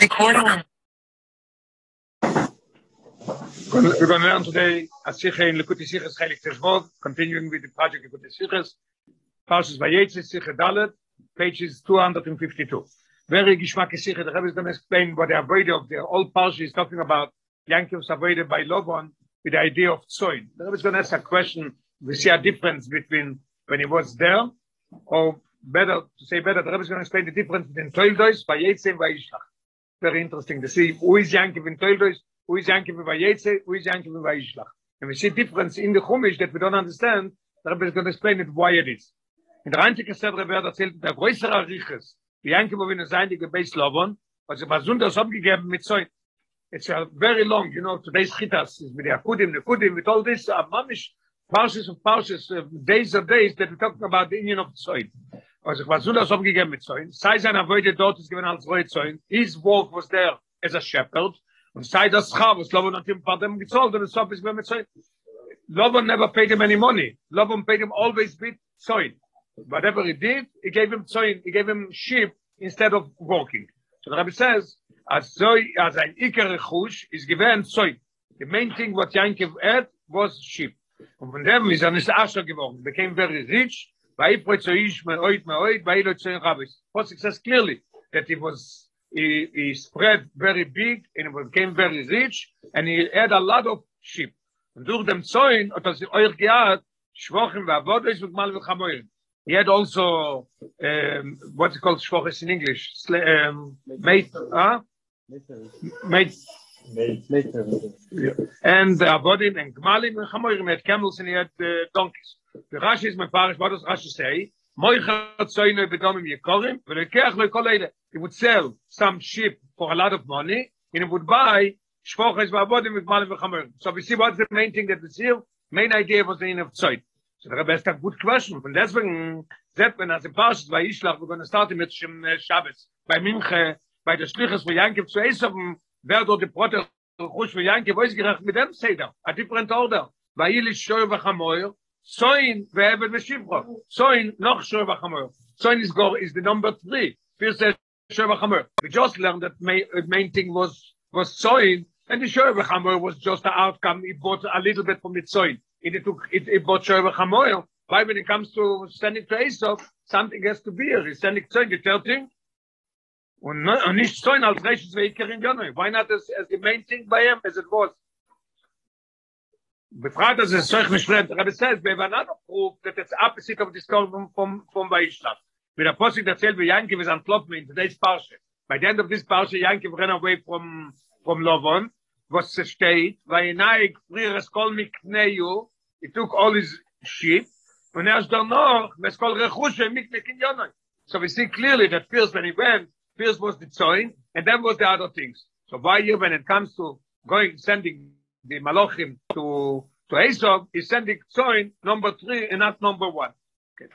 Recording. We're going to learn today a Sikha in Likuti Sikhas Chelik Tezvov, continuing with the project Likuti Sikhas, Parshas Vayetze, Sikha Dalet, pages 252. Very Gishmaki Sikha, the Rebbe is going to explain what the avoid of the old Parsha is talking about, Yankov's avoided by Lovon, with the idea of Tzoin. The Rebbe is going to ask a question, we see a difference between when he was there, or better, to say better, the Rebbe is going to explain the difference between Toildois, Vayetze, and Vayishlach. Very interesting to see who is Yankov in Toildois, who is Yankov in Vayetze, who is Yankov in Vayishlach. And we see difference in the Chumash that we don't understand, the Rebbe is going to explain it why it is. In der Antike Sedre wird erzählt, der größere Ariches, wie Yankov in sein, die Gebeis Lovon, was er besonders abgegeben mit Zoin. It's a very long, you know, today's Chitas is with the Akudim, the Akudim, with all this, uh, mamish, pauses and pauses, uh, days of days that we're talking about the union of Zoin. Also, ich war so das abgegeben mit Zoin. Sei sein Avoide dort ist given als Roy Zoin. His work was there as a shepherd. Und sei das Schav, was Lovon hat ihm paar dem gezahlt, und es ist given mit Zoin. Lovon never paid him any money. Lovon paid him always with Zoin. Whatever he did, he gave him Zoin, he gave him sheep instead of walking. So the Rabbi says, as Zoy, as ein Iker Rechush, is given Zoin. The main thing what Yankov had was sheep. Und von dem ist er nicht Asher geworden. Became very rich, Vai proizoish me oit me oit, vai lo tzoin rabbis. Posik says clearly that he was, he, he spread very big and he became very rich and he had a lot of sheep. Und durch dem Zoin, hat er sich euch gehad, schwochen wa avodes und mal v'chamoyim. He had also, um, what's it called schwoches in English? Um, mate, huh? Mate, and uh, avodim and gmalim and chamoyim, he had camels and he had uh, donkeys. The Rashi is my parish, what does Rashi say? He would sell some sheep for a lot of money, and he would buy shvoches v'avodim with malim v'chamorim. So we see what's the main thing that we see? Main idea was the in of. So the Rebbe asked a good question. Und deswegen, selbst wenn as a Parshas bei Ishlach, we're going to start mit Shem Shabbos, bei Minche, bei der Schliches von Yankiv zu Esofen, wer dort die Brote Chush von Yankiv, wo ist gerecht mit dem Seder? A different order. Bei Ilish Shoy v'chamoyer, Soin ve'eved v'shivcha. Soin noch shoy v'chamoyer. Soin is go is the number three. First says shoy v'chamoyer. We just learned that main, uh, main thing was was soin, and the shoy v'chamoyer was just the outcome. It bought a little bit from the soin. It, it took it, it bought shoy v'chamoyer. Why when it comes to standing to Esau, something has to be here. He's standing soin, the third thing. und nicht so als rechtes Weiker in Jönnöi. Wein hat es, es gemeint sind bei ihm, es ist was. Befragt, dass es solch mich fremd, aber es heißt, bei Vanano Proof, dass es abgesiedt auf die Skolle vom, vom, vom Weichstab. Wie der Postig erzählt, wie Janke, wie es anklopft in today's Parche. By the End of this Parche, Janke, ran away from, from Lovon, was es steht, weil in Aik, frier es kol mit he took all his sheep, und er ist dann noch, mit mit Kneju. So we see clearly that first when he went, first was the join and then was the other things so why you when it comes to going sending the Malachim to to Esau is sending Zoin number three and not number one. Okay.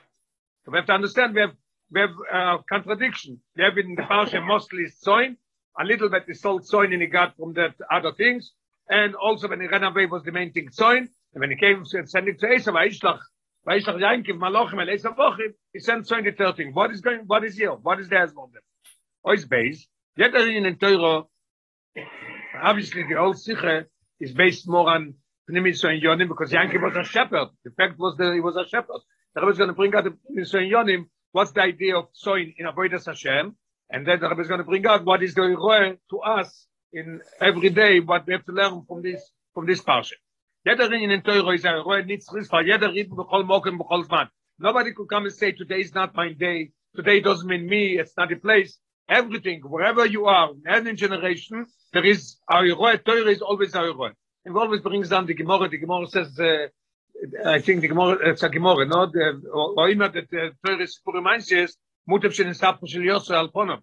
So we have to understand we have we have uh, contradiction. We have in the Parsha mostly Zoin, a little bit is sold Zoin and he got from that other things, and also when he ran away was the main thing Zoin, and when he came to sending to Esau, Vaishlach, Vaishlach Yankiv Malachim and Esau he sent Zoin the third thing. What is going? What is here? What is there as one? Ois base. Yet in Torah, obviously the old Sikha is based more on Pnimis and Yonim because Yankee was a shepherd. The fact was that he was a shepherd. The Rebbe is going to bring out the Pnimis and Yonim. What's the idea of sowing in a Avodas Hashem? And then the Rebbe is going to bring out what is the Iroh to us in every day, what we have to learn from this, from this parsha. Jeder in Teuro is a Iroh Nitzris, for jeder Ring b'chol mokem b'chol zman. Nobody could come and say, today is not my day. Today doesn't mean me. It's not a place. Everything, wherever you are, in any generation, there is a Iroh. Teuro is always a Iroh. And always brings down the Gemara. The Gemara says, uh, I think the Gemara, uh, it's a Gemara, no? The, or immer that the Torah is for reminds is, Mutev shel Nisapur shel Yosef Alponam.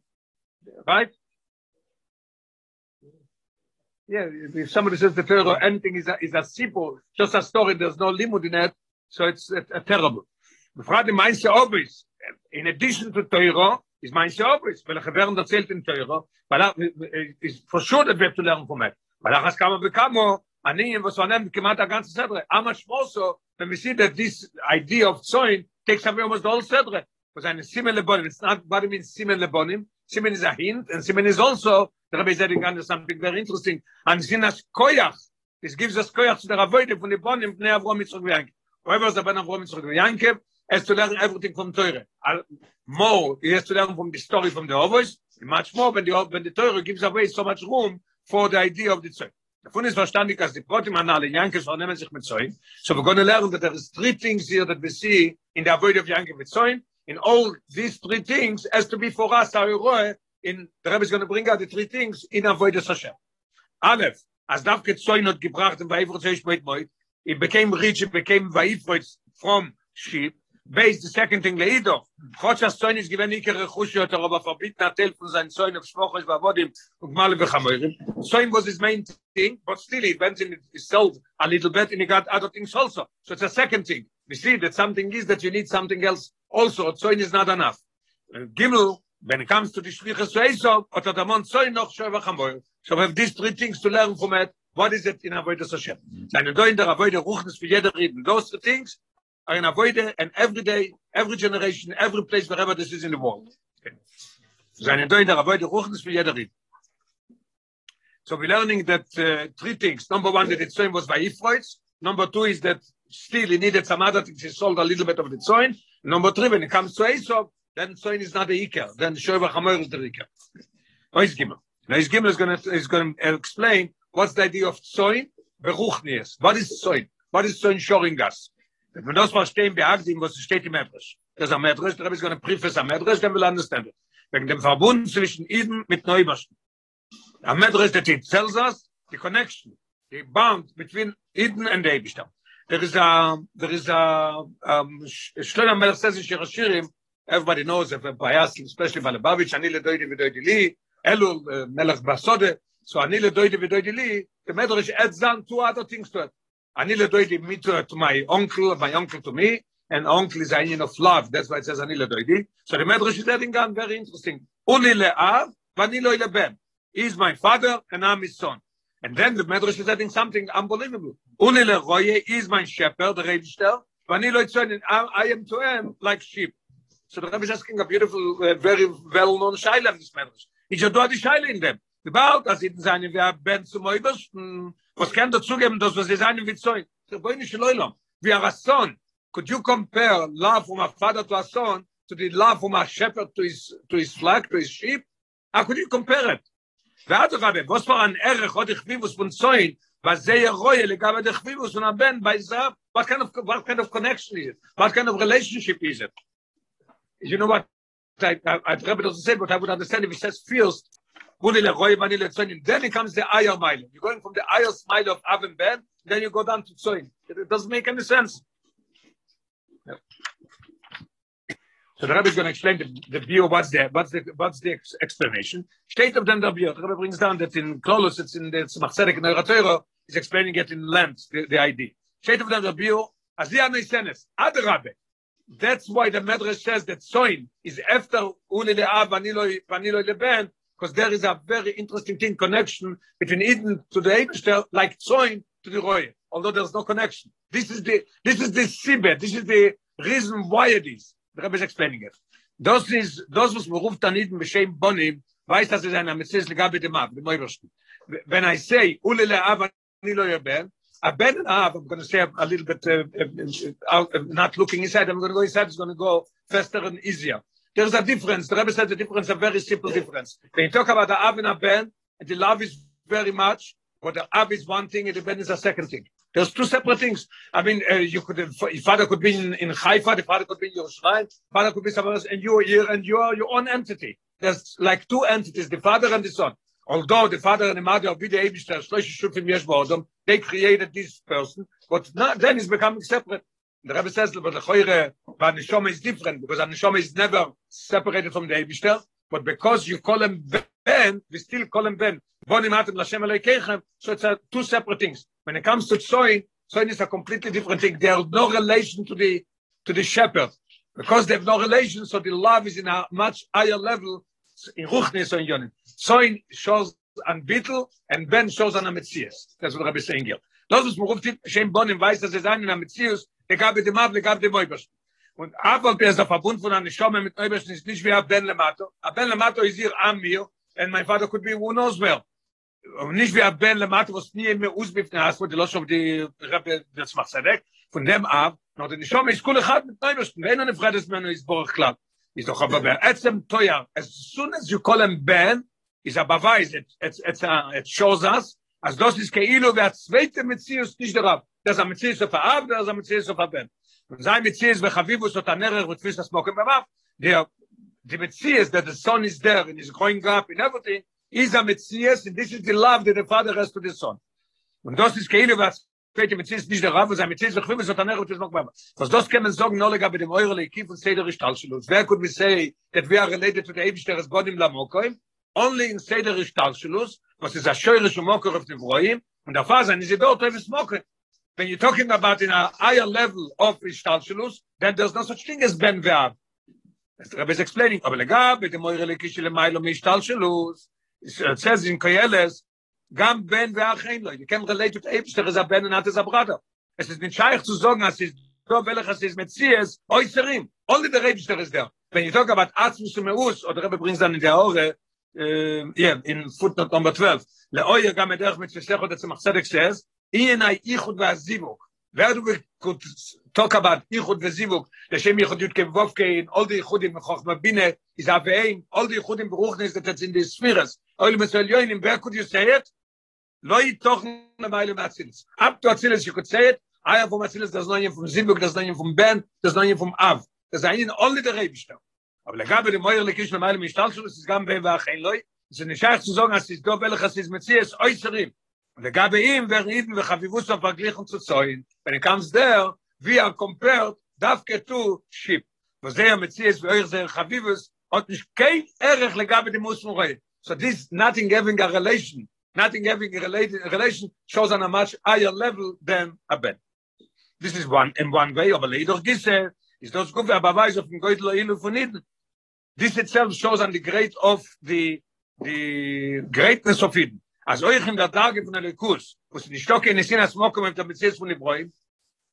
Right? Yeah, if somebody says the Torah, anything is a, is a simple, just a story, there's no limit in it, so it's a, a terrible. Befragt die Meinse Obis, in addition to Torah, is Meinse Obis, weil er werden erzählt in Torah, weil er, is for sure that we have to learn from it. weil er has kamo bekamo, ani was nimmt kemat a ganze sedre, ama shmoso, when we see that this idea of zoin takes away almost whole sedre, was eine simel lebonim, it's not what it means simel lebonim, Simen is a hint, and Simen is also, the Rabbi said again something very interesting, and Sinas Koyach, this gives us Koyach to the Avoide from the Bonim, Bnei Avrom Yitzchak V'Yankiv. Whoever is the Ben Avrom Yitzchak V'Yankiv, has to learn everything from Torah. More, he has to learn from the story from the Ovois, much more when the, when the Torah gives away so much room for the idea of the Tzoi. Davon ist verstandig, dass die Protim Anale, Yankes, nehmen sich mit Zoin. So going to learn that there is three things here that we see in the avoid of Yankes with Zoin. In all these three things, has to be for us, our Roe, in, the Rebbe is going to bring out the three things in avoid of Hashem. Aleph, as Davke Zoin not gebracht, and Vaivro Zeish Moit Moit, it became rich, it became Vaivro from sheep, Based the second thing leido. Gott das Sohn ist gewen ikere Khushe hat er aber verbieten hat helfen von seinen Sohn auf war wurde und be khamoyrim. Sohn was his main thing but still it went in itself a little bit and he got other things also. So it's a second thing. We see that something is that you need something else also. Sohn is not enough. Uh, Gimel when it comes to the shliche so or the man soll noch schwer khamoyr. So we have these three things to learn from it. What is it in the social? Seine do in der avoid der ruchnes für jeder reden. Those things are in avoid and every day every generation every place wherever this is in the world. Seine so we're learning that uh, three things. Number one that it's same was by freud number two is that still he needed some other things. He sold a little bit of the soin number three when it comes to aso then soin is not the iker then shover khamer is the iker Ois Gimel. Now, Ois Gimel is going to, is going to explain what's the idea of Zoin, Beruchnies. What is Zoin? What is Zoin showing us? Wenn man das verstehen, beachtet ihm, was steht im Medrash. Das am ein Medrash, der Rebbe ist gar nicht prüft, Medrash, dann will er anders nennen. Wegen dem Verbund zwischen Iden mit Neubersten. Am Medrash, der Tid Zelsas, die Connection, the bond between Iden and der Ebenstamm. Der ist ein, der ist ein, ein schöner Medrash, der sich hier erschirrt, everybody knows, if a bias, especially by Lubavitch, ani le doide vidoide li, elu uh, basode, so ani le doide vidoide li, the Medrash adds on two other things to it. Ani le doidi me to, to my uncle, my uncle to me, and uncle is a of love. That's why it says ani le doidi. So the Medrash is adding on very interesting. Uli le av, vani lo ben. He's my father, and I'm his son. And then the Medrash is adding something unbelievable. Uli le roye, is my shepherd, the Rebishter, vani lo son, I am to him like sheep. So the Rebbe is asking a beautiful, uh, very well-known shaila in this Medrash. He should do the shaila in them. About, as it is eine, wer ben zum Oibersten, was kann dazu geben, dass was ist eine wie Zeug? Der Boine Shloilom, wie a son. Could you compare love from a father to a son to the love from a shepherd to his, to his flock, to his sheep? How could you compare it? ועד רבי, was for an ערך עוד הכביבוס von Zoin, וזה ירויה לגבי דכביבוס von הבן, by Zab, what kind of, what kind of connection is it? What kind of relationship is it? You know what? I, I, I, Rebbe doesn't say, but I would understand if he says first, then it comes the Ayah Mile. You're going from the Ayah Smile of Av and Ben, then you go down to Tzoin. It doesn't make any sense. So the Rebbe is going to explain the, the view. What's the what's the what's the explanation? State of them the view. The Rebbe brings down that in Klolos, it's in the Tzmach in the He's explaining it in length the, the idea. State of them the view. As the Anay Senes, Ad Rabbe. That's why the Medrash says that Soin is after Uli le'av vaniloi vaniloi leben because there is a very interesting thing connection between Eden to the Eibishter, like Zoin to the Roy, although there's no connection. This is the this is the sibet, this is the reason why it is. The Rebbe is explaining it. Das is das was man ruft dann Eden beschem Bonim, weiß dass es einer mit sich legabe dem Ab, dem Eibishter. When I say ulele av ni lo a ben av, I'm going to say a, little bit uh, uh, uh, not looking inside, I'm going to go inside, it's going to go faster and easier. There's a difference. The Rebbe said the difference, a very simple difference. When you talk about the Av and a Ben, the love is very much, but the Av is one thing and the Ben is a second thing. There's two separate things. I mean, uh, you could, your father could be in, in Haifa, the father could be in Yerushalayim, father could be somewhere else, and you are here, and you are your own entity. There's like two entities, the father and the son. Although the father and the mother of the Abishter, they created this person, but not, then it's becoming separate. The Rebbe says that the Choyre, but the Neshama is different because the Neshama is never separated from the Eibishter, but because you call him Ben, we still call him Ben. So it's a, two separate things. When it comes to Tzoin, Tzoin is a completely different thing. There is no relation to the to the shepherd. Because they have no relation, so the love is in a much higher level in Ruchnis or in Yonim. Tzoin shows an Bittel, and Ben shows an Ametzias. That's what Rabbi is saying here. Das ist, worauf Shem Bonim weiß, dass es einen Ametzias gab dem Ab, gab dem Moibers. und aber ist der Verbund von einer Schomme mit Neubersten ist nicht wie Ben Lemato. Ein Ben Lemato ist hier an mir, and my father could be who knows where. Und nicht wie Ben Lemato, was nie mehr ausbiften hast, wo die Losch auf die Rebbe, das macht weg. Von dem ab, noch die Schomme ist cool, hat mit Neubersten. Wenn eine Freude ist, wenn ist Borch klar. Ist doch aber bei Ätzem teuer. As soon as you call him Ben, is a beweis, it, it, it shows us, אז דוס איז כאילו והצוויתה מציאוס תשדרב, דאז המציאוס אוף האב, דאז המציאוס אוף הבן. וזי מציאוס וחביבוס אותה נרר ותפיס לסמוקים במאף, die Metzias, that the son is there and is growing up and everything, is a Metzias, and this is the love that the father has to the son. Und das ist keine, was fehlt dem Metzias nicht der Rav, was ein Metzias sich finden, sondern er wird es noch mehr. Was das kann man sagen, nur lege bei dem Eure Lekiv und Seder ist Talschelus. Wer could we say that we are related to the Ebenster as God? Only in Seder ist was is a Shoyre Shumokor of the Vroim, und der Faser is dort, Tevis Mokoim. when you're talking about in a higher level of ishtalshelus, then there's no such thing as ben ve'av. As the Rebbe is explaining, אבל לגב, את המויר הליקי של מיילו מהשתלשלוס, it says in Koyeles, גם בן ואח אין לו, you can relate to Eibster as a ben and not as a brother. Es ist nicht scheich zu sagen, as is do welch as is Metzies, oiserim, only the Eibster is there. When you talk about Atzmus und Meus, or the Rebbe brings down in the Ore, uh, äh ja in footnote number 12 le oye gam der mit fesach und zum sadek says in ei ichud va zivuk wer du talk about ichud va zivuk der shem ichud yut kem vofke in all die ichud im khokh va bine is a all die ichud im bruch nes in tzin des sphires oil mit sel yoin im berkut you say it? Lo i toch na meile matzins ab du tzin es ichud say it. I aya vom matzins das neue vom zivuk das neue vom ben das neue vom av. Das ein in all die rebstadt אבל גם בלי מאיר לקיש למעל משטר שלו יש גם בה ואחיין לוי זה נשאר צוזוג אז יש גם בלי חסיס מציס אויסרים וגם בהם וריב וחביבו סופגליח וצצוין בן קאמס דר ווי אר קומפרט דאף קטו שיפ. וזה המציס ואיר זה חביבוס אות יש קיי ערך לגם בדי מוס מורה. So this nothing having a relation nothing having a related relation shows on a much higher level than a bed. This is one in one way of a leader gives is those go for a bavaj of going to in This itself shows on the great of the the greatness of it. אז euch in der Tage von der Kurs, sie die Stocke in den Sinne smoken mit der Beziehung von Ibrahim,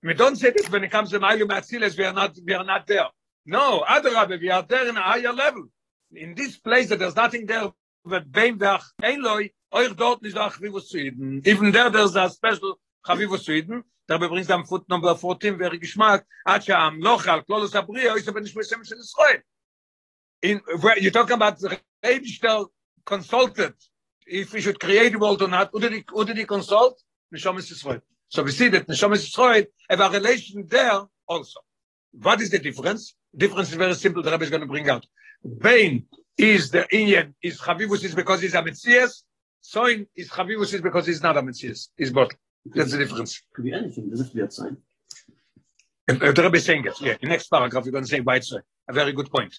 we don't say this when it comes to Mailu Matziles, we are not, we are not there. No, Adrabe, we are there in a higher level. In this place that there's nothing there, but beim Weg, ein Loi, euch dort nicht auch Chavivus Sweden. Even there there's a special Chavivus Sweden, da bringt am Foot Number 14, wäre Geschmack, at ja am Loch, al Klolos Abria, ist aber nicht mehr Sem של Israel. In, where you talk about the Rebischter consulted, if we should create a world or not, die, oder die consult, Neshama Yisrael. So we see that Neshama Yisrael have a relation there also. What is the difference? Difference is very simple, the Rebbe is going to bring out. Bain is the Indian, is Chavivus is because he's a Metzias, Soin is Chavivus is because he's not a Metzias. He's both. That's the difference. Could be anything, doesn't have to be. And, uh, the Rebbe is saying it. Yeah, in next paragraph, you're going to say why it's a, a very good point.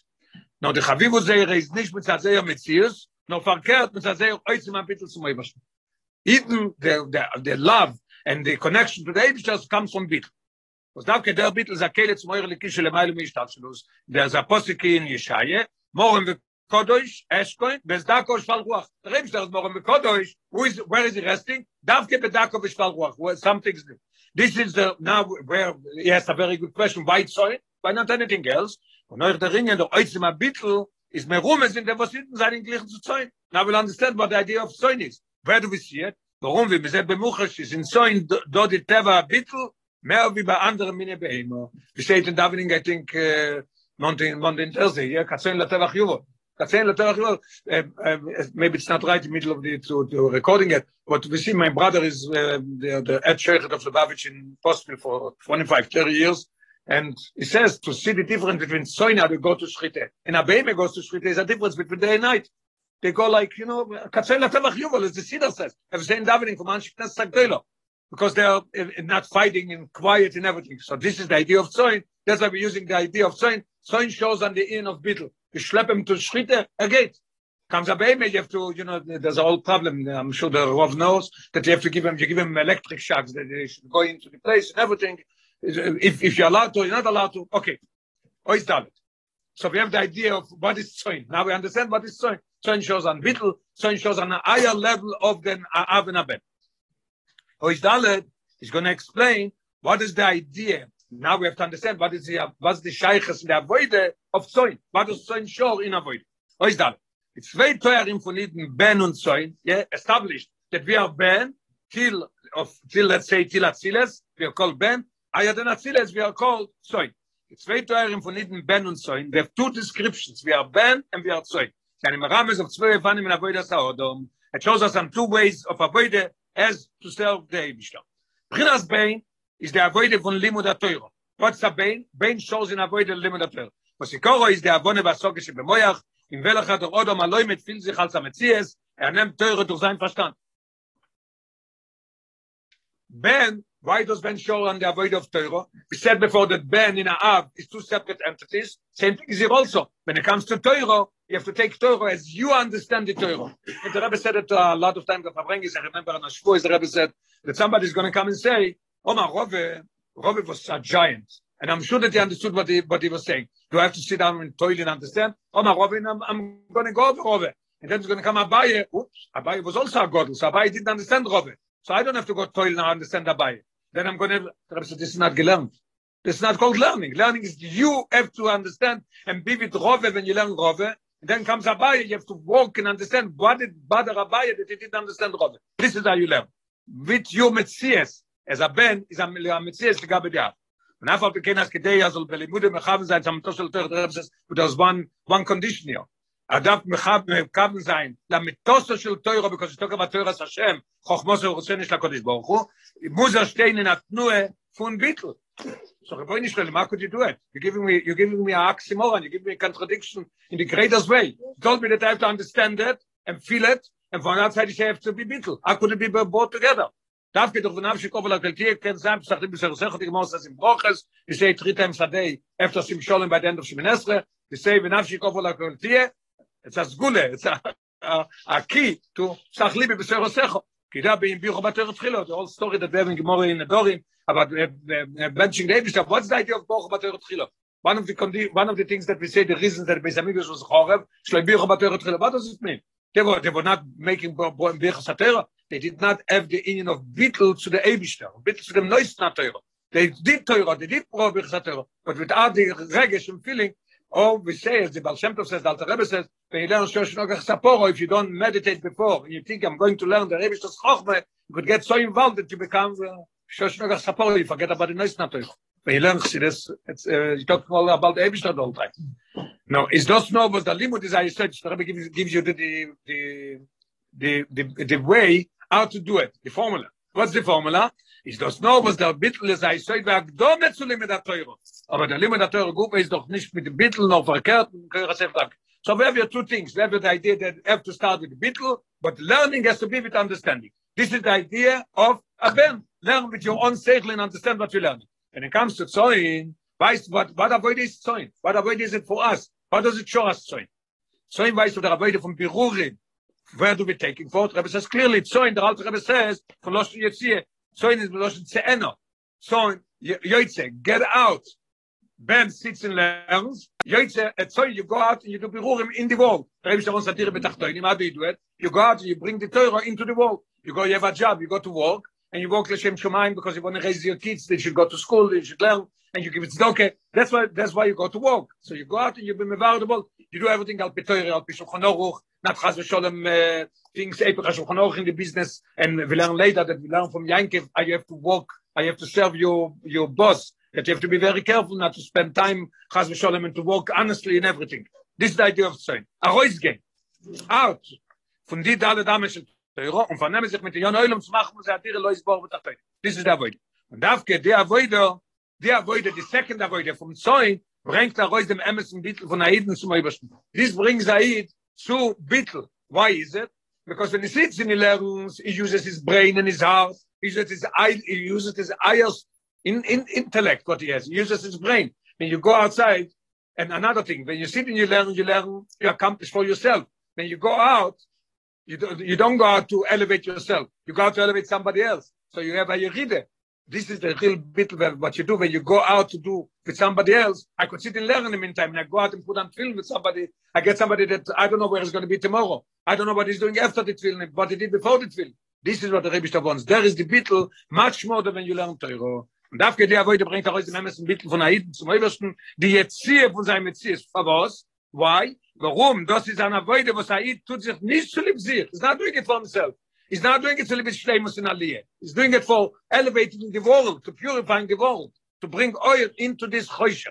Now, the Chavivus there is nicht mit Zazeya Metzias, no verkehrt mit euch even the the the love and the connection to the just comes from bit was da der bit is a kele zum eure likische le mal mi stadt schluss der zaposiki in wir kodosh eskoin bez da kosh fal ruach reim shtar morgen wir kodosh who is where is he resting? Darf ke bedako be fal ruach. Where something's new. This is the now where yes a very good question why so why not anything else und euch der ringen der euch mal bitte is mir rum sind der was hinten seinen gleichen zu zein now we'll understand what the idea of soin is. Where do we see it? Warum? Wir mit be muchash is in soin do die teva bitel mehr wie bei anderen mine behemer wir steht in davening i think uh, mountain mountain thursday yeah katsen la teva yuvo katsen la teva yuvo maybe it's not right in the middle of the to, to recording it but we see my brother is uh, the the head sheikh of Lubavitch in Boston for 25 30 years And he says to see the difference between Soina to go to Shchite and Abeme goes to Shchite is a difference between day and night. They go like, you know, Katzel Latevach Yuval, as the Siddur says, have same davening from Anshik Nes Sagdelo, because they are eh, eh, not fighting in quiet and everything. So this is the idea of Soin. That's why we're using the idea of Soin. Soin shows on the inn of Bittel. You schlep him to Shchite, a gate. Comes Abeme, you have to, you know, there's a whole problem. I'm sure the Rav knows that you have to give him, you give him electric shocks that they should go into the place and everything. If if you're allowed to you're not allowed to. Okay. Ois dalet so we have the idea of what is soin now we understand what is soin soin shows on bittel soin shows on a higher level of the av and abed ois dalet is going to explain what is the idea. Now we have to understand what is the what's the shaykhs in the avoide of soin what is soin show in avoid what is that it's very teuer in iden ben und soin yeah established that we are ben till of till let's say till atziles we are called ben I had an affiliate, we are called Zoin. Die zwei Teuren von Iden, Ben und Zoin, der have two descriptions, we are Ben and we are Zoin. Sie haben im Rames auf zwei Evanen in Avoida Saodom, it shows us on two ways of Avoida as to serve the Eibishtam. Prinas Bein is the Avoida von Limud HaToiro. What's the Bein? Bein shows in Avoida Limud HaToiro. Posikoro is the Avone Vasoke Shebemoyach, in Velachat der Odom aloi mit Aloy Metfil Zichal Sametzies, er nimmt Teure durch sein Verstand. Ben why does ben show on the avoid of teuro we said before that ben in av is two separate entities. Same thing is here also. When it comes to teuro you have to take teuro as you understand the teuro and the rabbi said it uh, a lot of times the fabrengis i remember on a shvo is the rabbi said that somebody is going to come and say oh my rove rove was a giant. And i'm sure that he understood what he what he was saying. Do i have to sit down and toil and understand? Oh my rove i'm, I'm going to go over rove. And then it's going to come abaye. Oops abaye was also a god so abaye didn't understand rove. So i don't have to go toil and understand abaye then i'm going to this is not gelernt this is not called learning. Learning is you have to understand and be with rove when you learn rove. And then comes abaye you have to walk and understand what did bother abaye that he didn't understand rove. This is how you learn. With your metzies as a ben is a metzies to gabe der und einfach bekennen as gedei also bei limude mechav sein zum tosel der rebs with those one one condition here אדף מחב מקב זיין למטוס של תוירו בקוס תוקה בתוירה השם חכמו זה רוצן יש לקודש ברוך הוא מוזר שטיין נתנו פון ביטל. so רבוי נשאל למה קוד ידוע? You giving me you giving me a oxymoron you give me a contradiction in the greatest way. Told me that i have to understand it and feel it and von der seite ich have to be bitte i could be both together? Darf geht doch nach schikovel der kelkie kein sam sagt ich besser sagt ich muss das im brochs ich sei dritte im sadei after sim schollen bei der end of shimnesre the same nach schikovel der kelkie it's as gule it's a a key to sachli be besero secho כי da bin bi khobat er the whole story that having more in the dorim about benching david stuff what's the idea of bo khobat er tkhilo one of the one of the things that we say the reasons that besamigos was khorev shlo bi khobat er tkhilo what does it mean? They were they were not making bo bi khosatera they did not have the union of bittel to the Eibishter, bittel to the Neusner Teuro. They did Teuro, they did Pro Bircha but without the regesh and feeling, or we say, as the Baal Shem Tov says, the Alter Rebbe says, when you learn Shosh Nogach Saporo, if you don't meditate before, and you think I'm going to learn the Rebbe Eibishter's Chochme, you could get so involved that you become uh, Shosh Nogach Saporo, you forget about the Teuro. When you learn it's, uh, you talk all about the Eibishter all the time. No, it's those no, but the limit is, I said, the Rebbe gives, gives you the, the, the, the, the, the way how to do it the formula what's the formula is das no was der bittel is i soll wer gdome zu limit der teuro aber der limit der teuro gut ist doch nicht mit dem bittel noch verkehrt so we have two things? We have the idea that have to start with the bittel? But learning has to be with understanding. This is the idea of a ben learn with your own self and understand what you learn. When it comes to zoin weißt what what avoid is zoin? What avoid is it for us? What does it show us zoin? Zoin weißt du der avoid von berurin where do we taking for Rebbe says clearly so in the Alter Rebbe says for lost you see so in the lost to eno so yoitze get out. Ben sits and learns. Yoitze at so you go out and you do berurim in the wall Rebbe says on satire betachtoin how do you do it? You go out and you bring the Torah into the wall you go you have a job you go to work and you work l'shem shomayim because you want to raise your kids they should go to school they should learn and you give it tzedakah that's why that's why you go to work. So you go out and you be mevardable you do everything al petoyer al pishulchan aruch not chas v'sholem uh, things epic shulchan aruch in the business and we learn later that we learn from Yankev I have to work I have to serve your your boss that you have to be very careful not to spend time chas v'sholem and to work honestly in everything. This is the idea of saying a rois game out. Von die dale dame shel teuro und von nehmen sich mit yon oilem zu machen muss er dir lois bor betachtet this is the avoid. Und ge der avoider der avoider the second avoider from soin bringt er aus dem emerson bitel von aiden zum übersten this brings aid zu bittel why is it? Because when he sits in learns he uses his brain and his heart he uses his eye he uses his eyes in in intellect what he has. He uses his brain. When you go outside and another thing when you sit and you learn you learn you accomplish for yourself. When you go out you don't you don't go out to elevate yourself. You go out to elevate somebody else. So you have a yiride this is the real bit of what you do when you go out to do with somebody else. I could sit and learn in the meantime, and I go out and put on film with somebody. I get somebody that I don't know where he's going to be tomorrow. I don't know what he's doing after the film, what he did before the film. This is what the Rebbe wants. There is the bittel much more than when you learn Torah. Und darf geht der heute bringt er heute nehmen ein bisschen von Aiden zum Obersten, die jetzt sie von seinem Ziel ist. Was? Why? Warum? Das ist eine Weide, was Aid tut sich nicht zu lieb sich. It's not doing it for himself. He's not doing it to live shlemus in Aliyah. He's doing it for elevating the world, to purifying the world, to bring oil into this choshech.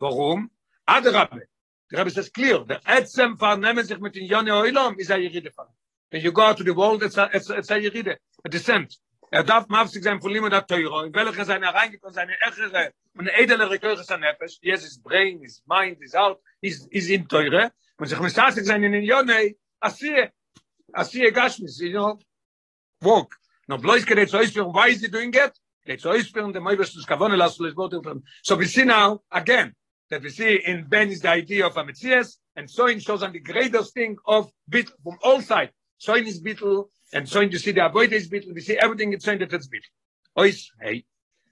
Warum? Adrabe. The Rebbe says clear. The etzem vernehmen sich mit den Yoni Oilam is a Yeride fall. When you go out to the world, it's a, it's a, it's a Yeride, a descent. Er darf mafsig sein von Limud HaTeuro, in welcher seine reingekommen, seine echere und edelere Kirche sein Nefesh, yes, his brain, his mind, his heart, is, is in Teure, und sich mistasig sein in Yoni, asie Gashmis, you know, walk. No, bloß er zu ausführen, why is he doing it? Zu ausführen, der Moibus des Kavone, lass uns das So we see now, again, that we see in Ben is the idea of a and Soin shows on the greatest thing of bit from all sides. Soin is bitl, and Soin you see the avoid is bitl, we see everything in Soin that it's bitl. Ois, hey,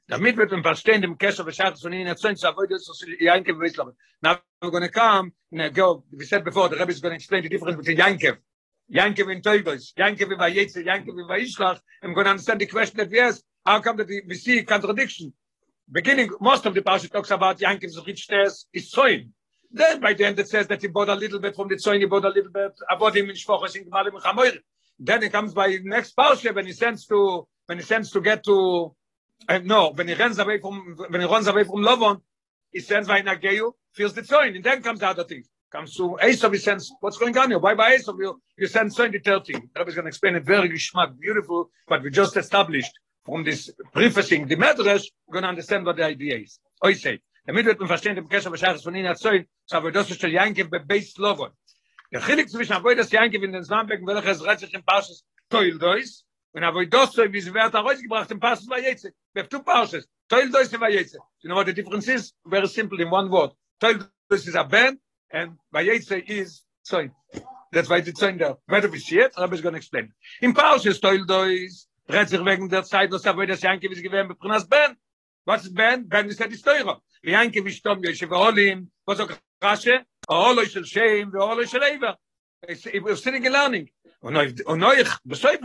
damit wird man verstehen dem Kesser Bescheid von ihnen erzählen, so avoid is so Yankev. Now we're going to come, and go, we said before, the Rebbe is going to explain the difference between Yankev, Yankev in Teugos, Yankev in Vayetze, Yankev in Vayishlach, we're going to understand the question that we ask, how come that we, see contradiction? beginning most of the passage talks about Yankov's rich test is soin. Then by the end it says that he bought a little bit from the soin, he bought a little bit about him in Shvochos in Gmalim Chamoir. Then it comes by next parsha when he sends to when he sends to get to uh, no when he runs away from when he runs away from Lovon he sends by Nageu feels the soin and then comes the other thing comes to Esau he sends what's going on here why by Esau you, you send soin the 13 is going to explain it very geschmack beautiful but we just established from this prefacing the Medrash, we're going to understand what the idea is. I say, damit wird man verstehen, dem Kesher Bashachas von Ihnen erzählt, so aber das ist der Yankiv bei Beis Lovon. Der Chilik zwischen Avoy das Yankiv in den Zwanbeck, welches rät sich im Parshas Toil Dois, und Avoy das so, wie sie wird auch rausgebracht im Parshas have two Parshas, Toil Dois und Vayetze. You know what the difference is? Very simple in one word. Toil Dois is a band, and Vayetze is Zoin. That's why it's Zoin there. Whether we see it, Rabbi is going to explain. In Pausche stoil do is, red sich wegen der Zeit, was er das Janke wies gewähnt, bei Prunas Ben. Was ist Ben? Ben ist ja die Steuere. Wie Janke wies stomm, wie ich habe was auch Rasche, Olo ist der Schem, wie Olo ist der Eber. Ich bin sitting and learning. Und euch, und euch, was soll ich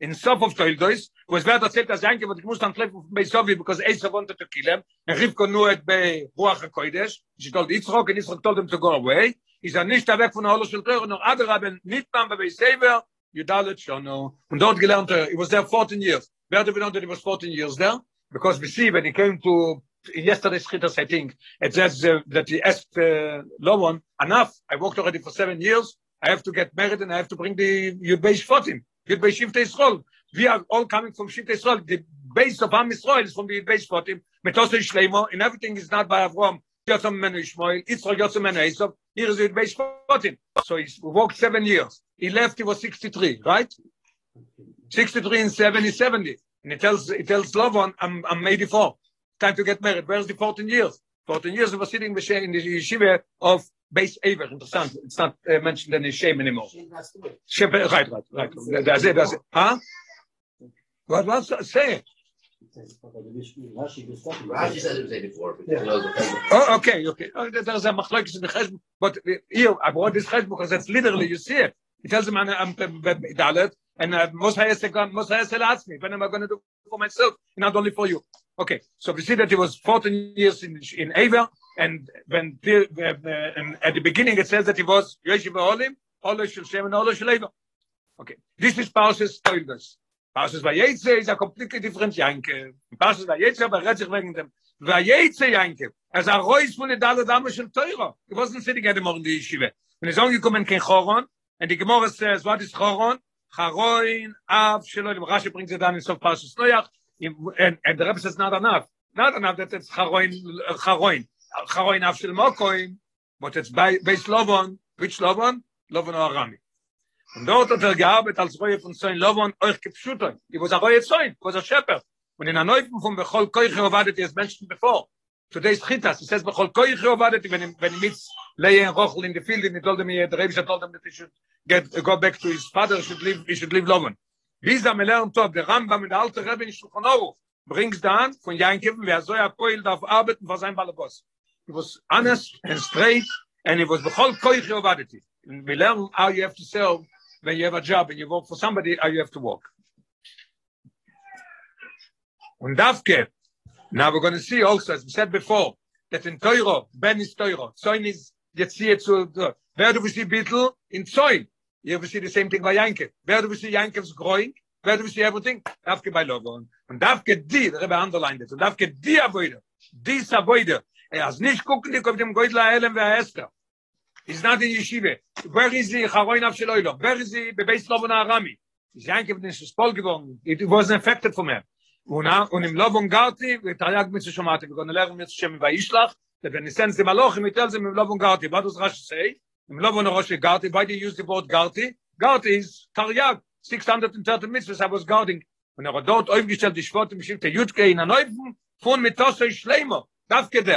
In some of the days was wer erzählt das Janke, was ich muss dann treffen bei Sovi because Asa wanted to kill him. Er rief kon it bei Ruach Kodesh. Sie told Israel, and Israel told him to go away. Is er nicht weg von alles und noch andere nicht beim bei Sever. Yudalit Shono. Und dort gelernt er, he was there 14 years. Where do we know that he was 14 years there? Because we see when he came to yesterday's Chitas, I think, it says uh, that he asked uh, Lovon, enough, I worked already for seven years, I have to get married and I have to bring the Yud Beis Fotim, Beis Shifte Yisrael. We are all coming from Shifte Yisrael. The base of Am Yisrael is from the Yud Beis Fotim, Metose Shleimo, and everything is not by Avram. Yotzam Menu Ishmael, Yitzchak Yotzam Menu Esav, here is Yud Beis Fotim. So he worked seven years. He left, he was 63, right? 63 and 70, 70. And he tells, he tells Lovon, I'm, I'm 84. Time to get married. Where's the 14 years? 14 years he was sitting in the yeshiva of base Aver. Interessant. It's not uh, mentioned in his shame anymore. Shame, right, right, right. That's it, that's it. Huh? What was that? say it? Rashi said it was 84, but Yeah. the Chesed. Oh, okay, okay. Oh, there's a machlokes in the cheshbon, but here I brought this cheshbon because that's literally you see it. He tells him, "I'm I'm dalet, and uh, most high most high ask me, when am I going to do for myself, not only for you?" Okay, so we see that he was 14 years in in Ava, and when the, uh, and at the beginning it says that he was Yeshiva Olim, Olo Shel Shem and Olo Shel. Okay, this is Parshas Toildos. Parshas Vayetze is a completely different Yanke. Parshas Vayetze, aber redt sich wegen dem Vayetze Yanke. Ist ein Reus von der Dalle Dame schon teurer. He wasn't sitting anymore in the yeshiva. When he's only coming kein Choron, and the Gemara says, what is Choron? Charoin, Av, Shelolim. Rashi brings it down in Sof Parshas Noach, and, and the Rebbe says not enough. Not enough that it's Charoin, Charoin. חרוי נפשל מוקוים, but it's by by slobon which slobon lovon arami und dort der gearbeit als roye von sein lovon euch gepschut ich was aber jetzt sein was der schepper und in einer neuen von bechol koi gewartet es menschen bevor. Today is khitas es ist bechol koi gewartet wenn wenn mit leyen rochel in the field in told me der rebe told them that he should get go back to his father should live he should live lovon wie er da melern top der ramba mit alte rebe in shulchanov bringst dann von yankev wer soll er koil darf arbeiten vor sein Balabos. He was honest and straight, and he was Bechol Koiche erwartet. And we learn how you have to serve when you have a job and you work for somebody, how you have to work. Und Davke, Now we're going to see also, as we said before, that in Teuro, Ben is Teuro, Zoin is Yetzia zu, where do we see Beetle? In Zoin. Here we see the same thing by. Where do we see Yankev's growing? Where do we see everything? Davke by Logo. Und Davke die, the Rebbe underlined it, und Davke die Avoide, dies Avoide, er has nicht gucken die kommt im goldler helm wer is not in yeshiva. where is the haroin of shloilo where is the base of an arami is yank of this spol gewon it was affected from him una un im lovon garti mit tayag mit shomate gegon er ler mit shem va ishlach de benisen ze maloch mit tel ze im lovon garti. What does Rashi say? Im lovon rosh garti why do you use the word garti. Garti is tayag 630 mitzvahs, i was guarding. Und er dort aufgestellt die im Schiff, der jutke in der neufen von mit Tosso schlemer das geht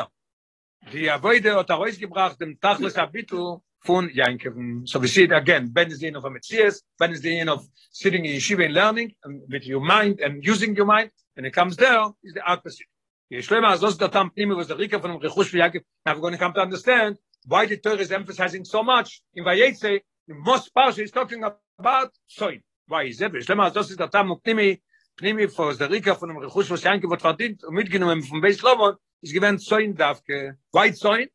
Die Avoide hat er ausgebracht, dem Tachlis Abitul von Yankeven. So we see it again. Ben is the end of a Metzies, Ben is the end of sitting in yeshiva and learning, and with your mind and using your mind. And it comes there, is the opposite. Der Tam Pnimi, was der Rika von dem Rechush für Yankev. Now we're going to come to understand why the Torah is emphasizing so much. In Vayetze, the most part is talking about soil. why is it schlimmer das ist der tam pnimi pnimi for the von dem rechus was yanke wird verdient und mitgenommen vom beislovon ist soin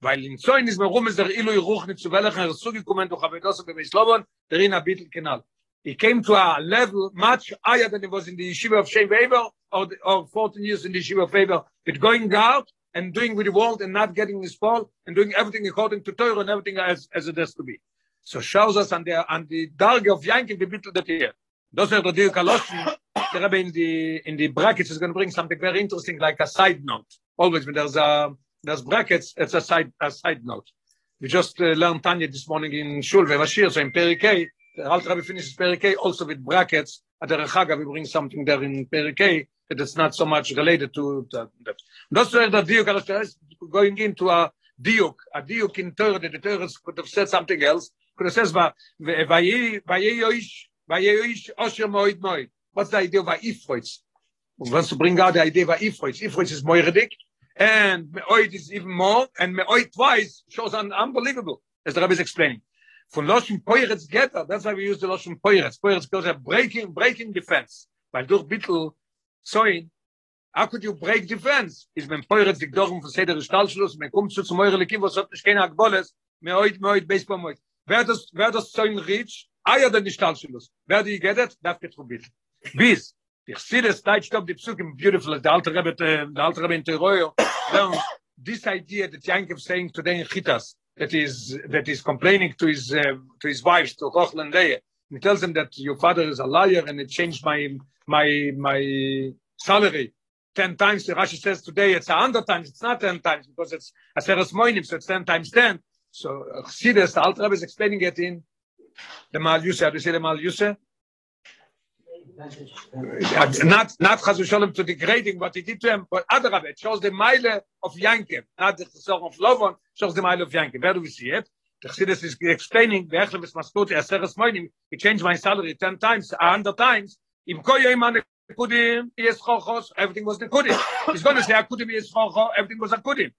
weil in warum der ruch zu welcher er so gekommen habe das bei beislovon der in a bitel kanal he came to a level much higher than it was in the yeshiva of Shem v'Ever or, the, or 14 years in the yeshiva of Weber but going out and doing with the world and not getting this ball and doing everything according to Torah and everything as, as it has to be. so shows us on the on the dark of yanking the bit that here those are the deal kalosh the rabbi in the in the brackets is going to bring something very interesting like a side note. Always when there's a there's brackets it's a side a side note. We just uh, learned tanya this morning in shul ve vashir so in perikei the alt rabbi finishes perikei also with brackets. At the rachaga we bring something there in perikei that it's not so much related to that those are the deal kalosh going into a diuk a diuk in Torah the Torah could have said something else could it says, "Vayi yoish, vayi yoish osher moed moed." What's the idea of ifroitz? We want to bring out the idea of ifroitz. Ifroitz is moiridik, and meoid is even more, and meoid twice shows un unbelievable, as the Rebbe is explaining. From loshim poiretz getter, that's why we use the loshim poiretz. Poiretz goes a breaking, breaking defense. Weil durch bittel soin, how could you break defense? Is when poiretz dik dorm von seder Stallschluss, man kommt zu zum eure Lekim, was hat nicht keine Agboles, meoid, meoid, baseball moid. wer das wer das so ein rich eier denn stand schluss wer die gedet darf getrubit bis ich sehe das stage stop die psuk im beautiful the alter rabbit the alter rabbit in then this idea that yank of saying today in Chitas, that is that is complaining to his uh, to his wives, to Rochlan Leah he tells him that your father is a liar and it changed my my my salary 10 times. The Rashi says today it's a 100 times it's not 10 times because it's a seres moinim so it's 10 times 10 So this, the Alter Rebbe is explaining it in the Mal Yuse. How do you say the Mal Yuse? Uh, uh, not not Chazu Shalom to degrading what he did to him, but other Rebbe. It shows the mile of Yankev, not the song of Lovon, shows the mile of Yankev. Where do we see it? The Chassidus is explaining, the Echle Vesmaskoti, Aseres Moinim, he changed my salary 10 times, a 100 times. Im koyo iman kudim, yes chochos, everything was the kudim. He's going to say, kudim yes chocho, everything was a kudim.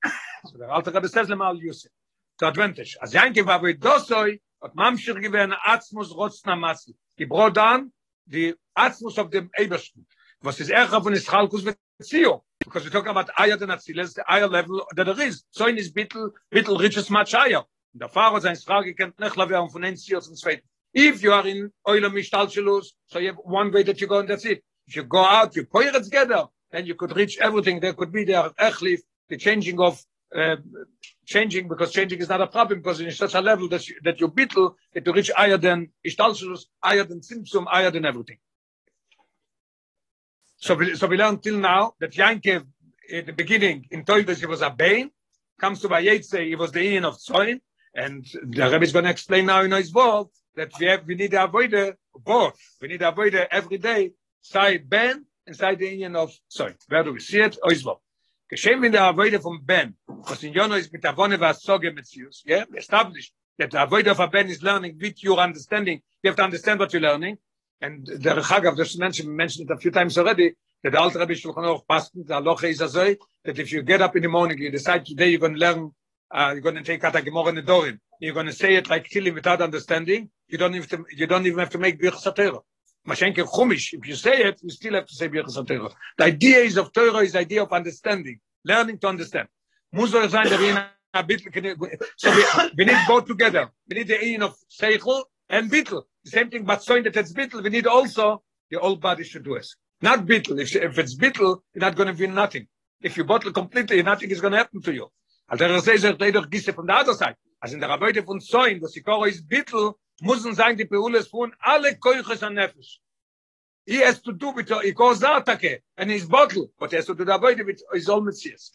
So the Alter Rebbe says, Lemal Yusef. To advantage as yanke war wir das soll und mamshir gewen atsmus rotsna mas die brodan die atsmus of dem ebersten. Was ist er von is halkus mit zio because we talk about aya the naziles the aya level that there is. So in is bitel bitel riches much higher. Und der fahrer sein frage kennt nicht lawer von nenzio zum zweiten. If you are in oil mistal shalus so you have one way that you go and that's it if you go out you put it together then you could reach everything there could be there. Actually the changing of uh, changing because changing is not a problem because in such a level that you, that you beetle that you reach higher than istalsus higher than symptom higher than everything. So we, so we learned till now that Yankev at the beginning in Toides he was a Bain comes to Vayetze he was the Ian of Zoin and the Rebbe is going to explain now in his word that we have we need to avoid the both we need to avoid the every day side Ben and side the Ian of Zoin where do we see it? Oizvot geschehen in der Avoide von Ben, was in Jono ist mit der Wonne was Soge Metzius, yeah, established that the Avoide of Ben is learning with your understanding, you have to understand what you're learning, and the Chagav, this mentioned, mentioned it a few times already, that the Alter Rebbe Shulchan Aruch Pasten, the Aloche is that if you get up in the morning, you decide today you're going to learn, uh, you're going to take Kata Gemor and Dorim, you're going to say it like Kili without understanding, you don't even, you don't even have to make Birchas Torah. Mashenke Chumish, if you say it, you still have to say Birchas Torah. The idea is of Torah is the idea of understanding, learning to understand. Muss soll sein, der bitl, so we, we need both together. We need the in of Seichel and bitl. The same thing, but so that it's bitl, we need also the whole body should do it. Not bitl. If, if it's bitl, you're not going to win nothing. If you bottle completely, nothing is going to happen to you. Also der Reise sagt, doch gisse von der anderen Seite. Also in der Arbeite von Zoin, was die Koro ist müssen sein die Peules von alle Keuches an Nefesh. He has to do with he goes atake and his bottle but he has to do the avoid with his own messias.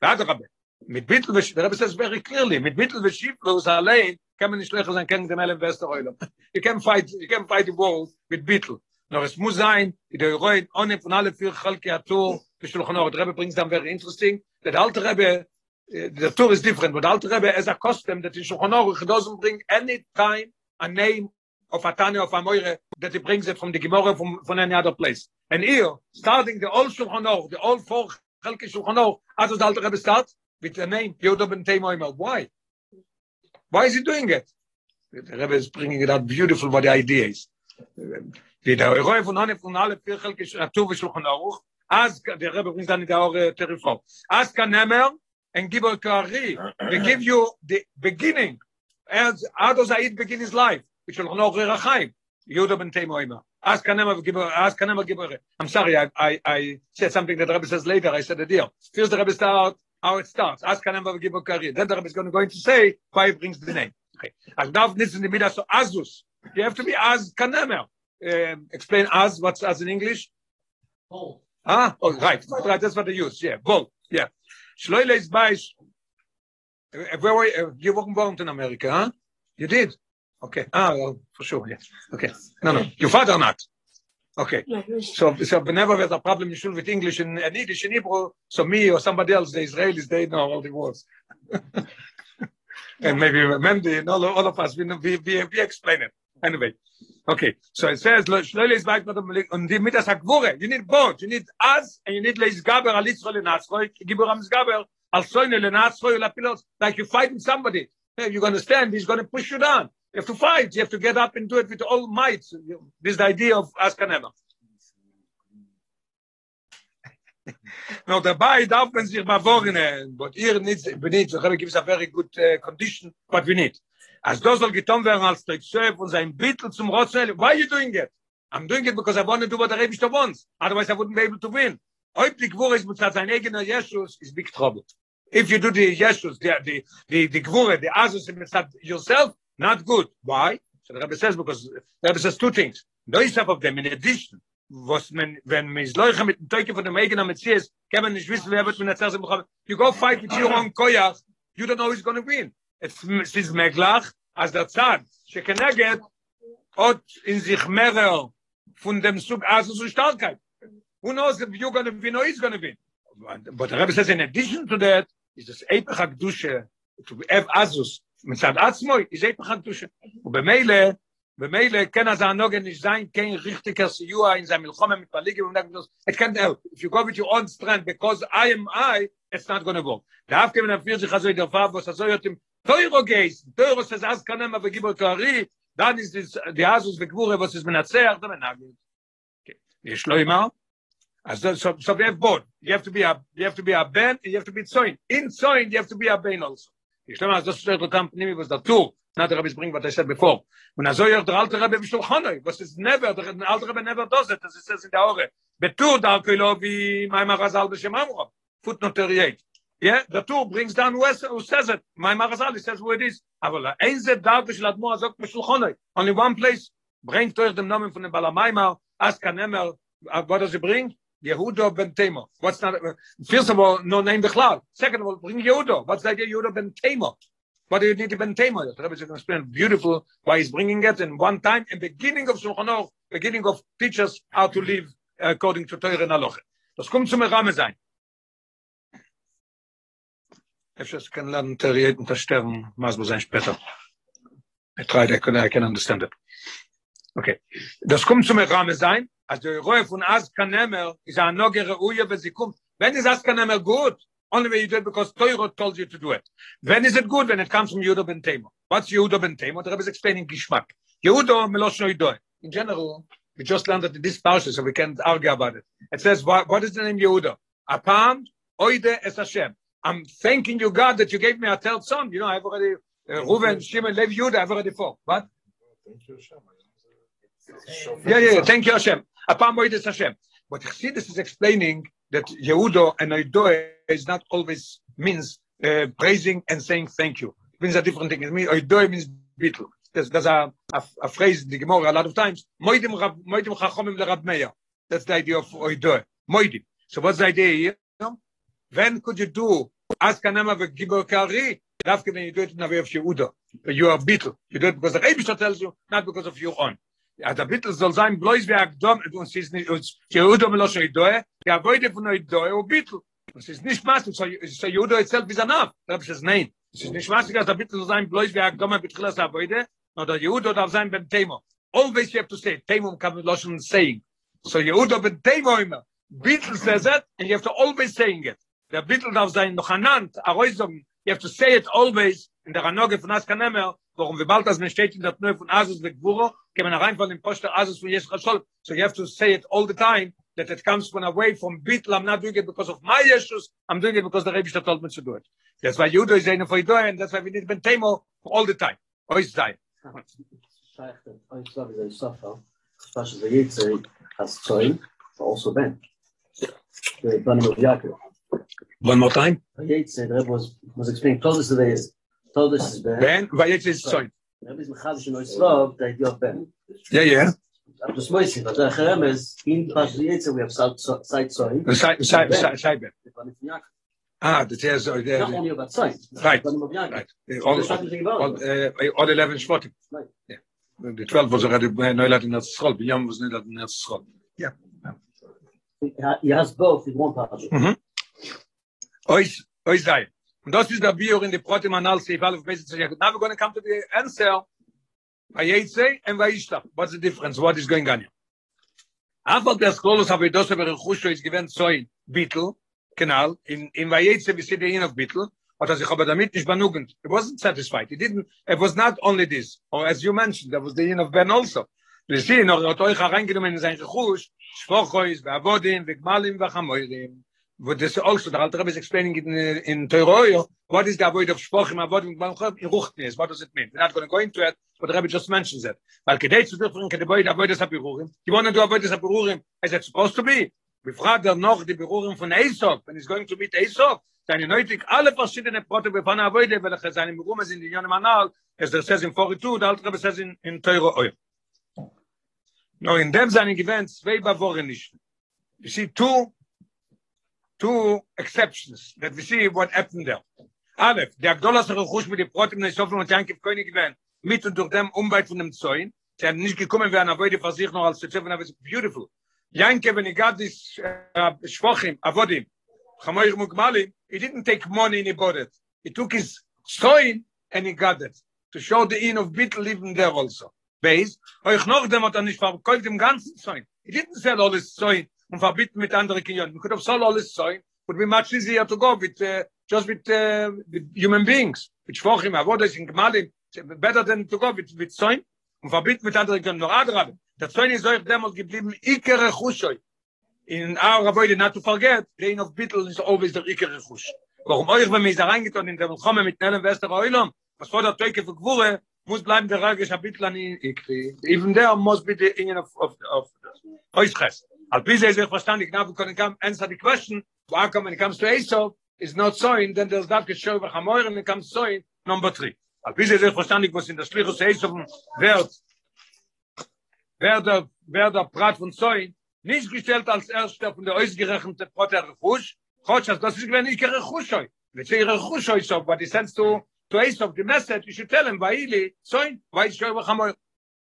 Warte Rabbe. Mit Bittel we der Rabbe says very clearly mit Bittel we sheep los allein kann man nicht schlechter sein kennen dem Ellen Westereuler. You can fight you can fight the war mit Bittel. Noch es muss sein in der Rein ohne von alle vier Chalke Atur schon noch der Rabbe bringt dann very interesting. Der alte Rabbe the tour is different but alter Rebbe as a custom that in Shulchan Aruch doesn't bring any time a name of a Tanya of a Moire that he brings it from the Gemara from, from any other place. And here, starting the old Shulchan Aruch, the old four Chelke Shulchan Aruch, does the Alter Rebbe start? With the name Yehuda ben Teimoimer. Why? Why is he doing it? The Rebbe is bringing it out beautiful what the idea is. Der Eroi von Hanef von alle vier Chelke Shulchan Aruch, as the Rebbe brings down the Aure Terifo. As kan Nemer and Gibor Kari, they give you the beginning. As how does Aid begin his life? which will know Rachaim. Yehuda ben Teimoima. Ask Kanema Gibor, ask Kanema. I'm sorry, I, I, I said something that the Rebbe says later. I said a deal. First the Rebbe start how it starts. Ask Kanema Gibor Kari. Then the Rebbe is going to, going to say why he brings the name. Okay. As now this in the middle, so Azus. You have to be as Kanema. Um, explain as, what's as in English? Bold. Ah, oh, right, right, that's what they use. Yeah, bold. Yeah. Shloile is by. Uh, uh, where were you? Uh, you weren't born in America, huh? You did. Okay. Ah, well, for sure. Yes. Okay. No, no. Your father not. Okay. So, so whenever there's a problem, you should with English and, and Yiddish and Hebrew. So me or somebody else, the Israelis, they know all the words. and maybe Mendy and all, all of us, we, we, we, we explain it. Anyway. Okay. So it says, Shloile is back on the midas hakvure. You need both. You need us and you need leis gaber al Yisrael and am gaber Like you're fighting somebody. You're going to stand. He's going to push you down. You have to fight. You have to get up and do it with all might. This is the idea of Askanema. no, dabei darf man sich mal vornehmen, but ihr wir nicht, so gives a very good uh, condition, but we need. As das soll getan werden als Trickschef und sein Bittel zum Rotzell, why are you doing it? I'm doing it because I want to do what the Rebbe wants. Otherwise I wouldn't be able to win. Heute Gwur ist mit sein eigener Jesus is big trouble. If you do the Jesus, the, the, the, the Gwur, the Azus, yourself, not good. Why? So the Rebbe says, because the Rebbe says two things. Those of them, in addition, was men wenn mis leuche mit dem teuke von der megen mit sie ist kann nicht wissen wer wird mit der zerse bekommen you go fight with your own koyach you don't know who's going to win it's is meglach as der zad shekeneget ot in sich merer von dem sug also so starkheit who knows if you're going to win or he's going to win but the Rebbe says in addition to that is this epach dusche to have azus מצד עצמו, איזה פחד קדושה. ובמילא, במילא, כן אז הנוגן יש זין, כן ריכטיקר סיוע, אם זה מלחום המתפליגים, it can't help. If you go with your own strength, because I am I, it's not going to go. דווקא מן הפיר sich also in der Farbe, was also yotim, teuro geis, teuro says as kanema vegibor toari, dann ist es, die Asus vegvure, was ist menatzeach, dann menagel. יש לו אימר? אז so, so we have both. You have to be a, you have to be a ben, you have to be tzoin. In tzoin, you have to be a ben also. Ich stelle mal, das steht dort Pnimi, was der Tur, not the Rebbe bring what I said before. Und also ja, der alte Rebbe bishul Chonoi, was is never, der alte Rebbe never does it, as it says in the Ore. Betur darko ilo vi Maimar Razal b'Shem Amro, footnote 38. Yeah, the Tur brings down has, who says it. Maimar Razal, he says who it is. Aber ein ze darko shel Admo azok bishul Chonoi. Only one place, bringt euch dem Namen von dem Balamaimar, as kanemer, what does he? Yehuda ben Temo. What's not, first of all, no name the cloud. Second of all, bring Yehuda. What's the idea Yehuda ben Temo? What do you need to ben Temo? The Rebbe is going to explain beautiful why he's bringing it in one time, in beginning of Shulchan beginning of teachers how to live according to Torah and Aloche. Das kommt zum Rame sein. Efshas kann lernen, Terriet und der Stern, was muss sein später. I tried, I can, I can understand it. Okay. Das kommt zum Rame sein, as der roe von as kanemer is a noge reuye bezikum wenn is as kanemer gut only way you do it because Toiro told you to do it when is it good when it comes from Yehuda ben Tema what's Yehuda ben Tema the Rebbe is explaining Gishmak Yehuda melosh no in general We just learned that in this parsha, so we can't argue about it. It says, what, what is the name Yehuda? Apam oide es Hashem. I'm thanking you, God, that you gave me a third son. You know, I've already, uh, Reuven, Shimon, Levi, Yehuda, I've already four. What? Yeah, yeah, yeah. Thank you, Hashem. Apam oide es Hashem. But Chassidus is explaining that Yehuda and Oidoe is not always means uh, praising and saying thank you. It means a different thing. It means Oidoe means beetle. There's, a, a, a phrase in the Gemara a lot of times. Moidim chachomim lerab meya. That's the idea of Oidoe. Moidim. So what's the idea here? When could you do ask Anama v'gibor kari? Dafke when you do it in the way of Yehuda. You are beetle. You do it because the Rebbe tells you, not because of your own. a da bitl soll sein bloß wie dom und sie ist nicht sie udo los ei doe ja goide von ei doe o oh, bitl es ist nicht maß so so judo itself is enough da bist es nein. Es ist nicht maß da bitl soll sein bloß wie dom mit klas a goide der da darf sein beim thema always you have to say thema kann man los saying so judo beim thema immer. Bitl says it and you have to always saying it. Der bitl darf sein noch anant a reusung you have to say it always in der anoge von askanemer warum wir bald das steht in der von Asus mit Gvuro, kann man rein von dem Poster Asus von. So you have to say it all the time, that it comes from away from Bitl, I'm not doing it because of my Yeshus, I'm doing it because the Rebbe told me to do it. That's why Judo is eine for Idoy, and that's why we need Ben Temo all the time. Ois sei. Shaykh, I saw the Safa, especially the Yitzhak, has Tzoin, also Ben. The Banim of Yaakov. One more time. The Yitzhak, the Rebbe was, was explaining, us today is, told us is Ben. Ben, vayetz is Zoin. The Rebbe is Mechadish in Oislav, the idea of Ben. Yeah, yeah. I'm just waiting, but the Cherem is, in Pash Yitzhak, we have side side sai Ben. The Banim of Yaakov. Ah, the tears are Not only about. Right. Banim of Yaakov. Right. All, there's nothing about all, uh, all 11 Shvotim. Right. Yeah. The 12 was already Neulat in Eretz Yisrael. Binyam was in Eretz Yisrael. Yeah. He has both in one. Ois, ois sei. Und das ist der Bior in the Protim Anal Seif Aleph Beis Tzayach. Now we're going to come to the answer. Vayetze and Vayishtach. What's the difference? What is going on here? Afal der Skolos Avedose Berechusho is given Zoin Bittel, Kanal, in, in Vayetze we see the in of but as ich aber damit nicht benugend. He wasn't satisfied. He didn't, it was not only this. Or as you mentioned, there was the in of Ben also. Wir sehen er hat euch hereingenommen in sein Rechush, Schwochois, Ve'avodim, Ve'gmalim, Ve'chamoirim. But this also, the Alter is explaining it in, in Teroyo, what is the avoid of Shvochim, Avodim, Ve'gmalim, in Ruchtnis, what does it mean? We're not going to go into it, but the Rebbe just mentions it. Weil kedei zu differen, kedei avoid, avoid es ha-Birurim, you want to do avoid es ha-Birurim, as it's supposed to be. Befragt er noch die Birurim von Esop, when he's going to meet Esop, seine neutig alle verschiedene Brote befana avoide, welche seine Birurim sind in Yonem Anal, as there says in 42, the Alter says in, in Teroyo. No, in dem seinen events, zwei Bavoren nicht. You see two, two exceptions that we see what happened there. Aleph, der Agdolas Rechush mit dem Brot im Neisofel und Yankiv König gewähnt, mit und durch dem Umwelt von dem Zoin, sie nicht gekommen werden, aber die Versich noch als Zefel, aber es ist beautiful. Yankiv, got this uh, Shvochim, Avodim, Chamoyer Mugmalim, he didn't take money and he bought it. He took his Zoin and he got it. To show the in of Bittel living there also. Base, euch noch dem hat er nicht verkauft im ganzen Zoin. He didn't sell all his Zoin und verbitten mit anderen Kindern. We could have sold all his Zoin, would be much easier to go with, uh, just with, uh, with human beings. Mit Schwochim, Avodes, in Gmalim, better than to go with, with Zoin und verbitten mit anderen Kindern. Nur Adrabe. Der Zoin ist euch demals geblieben, Ikere Chushoi. In our avoid not to forget, the in of Bittel is always the Ikere Chush. Warum euch, wenn wir da reingetan in der Willkommen mit Nellen Wester Oilom, was vor der Teuke für Gwure, muss bleiben der Ragisch Bittel an Ikri. Even there must be the in of, of, of, Oischres. Al pi ze ich verstand ich nav können kam answer the question, why come when it comes to Esau is not so in then there's that show über Hamor and it comes so in number 3. Al pi ze ich verstand ich was in der Schliche zu Esau wird wer der wer der Prat von Soin nicht gestellt als erster von der ausgerechnete Potter Fuß, Gott das ist wenn ich gerechusch soll. Wenn sie gerechusch soll, so but it sense to to Esau the message you should tell him why he Soin why show über Hamor.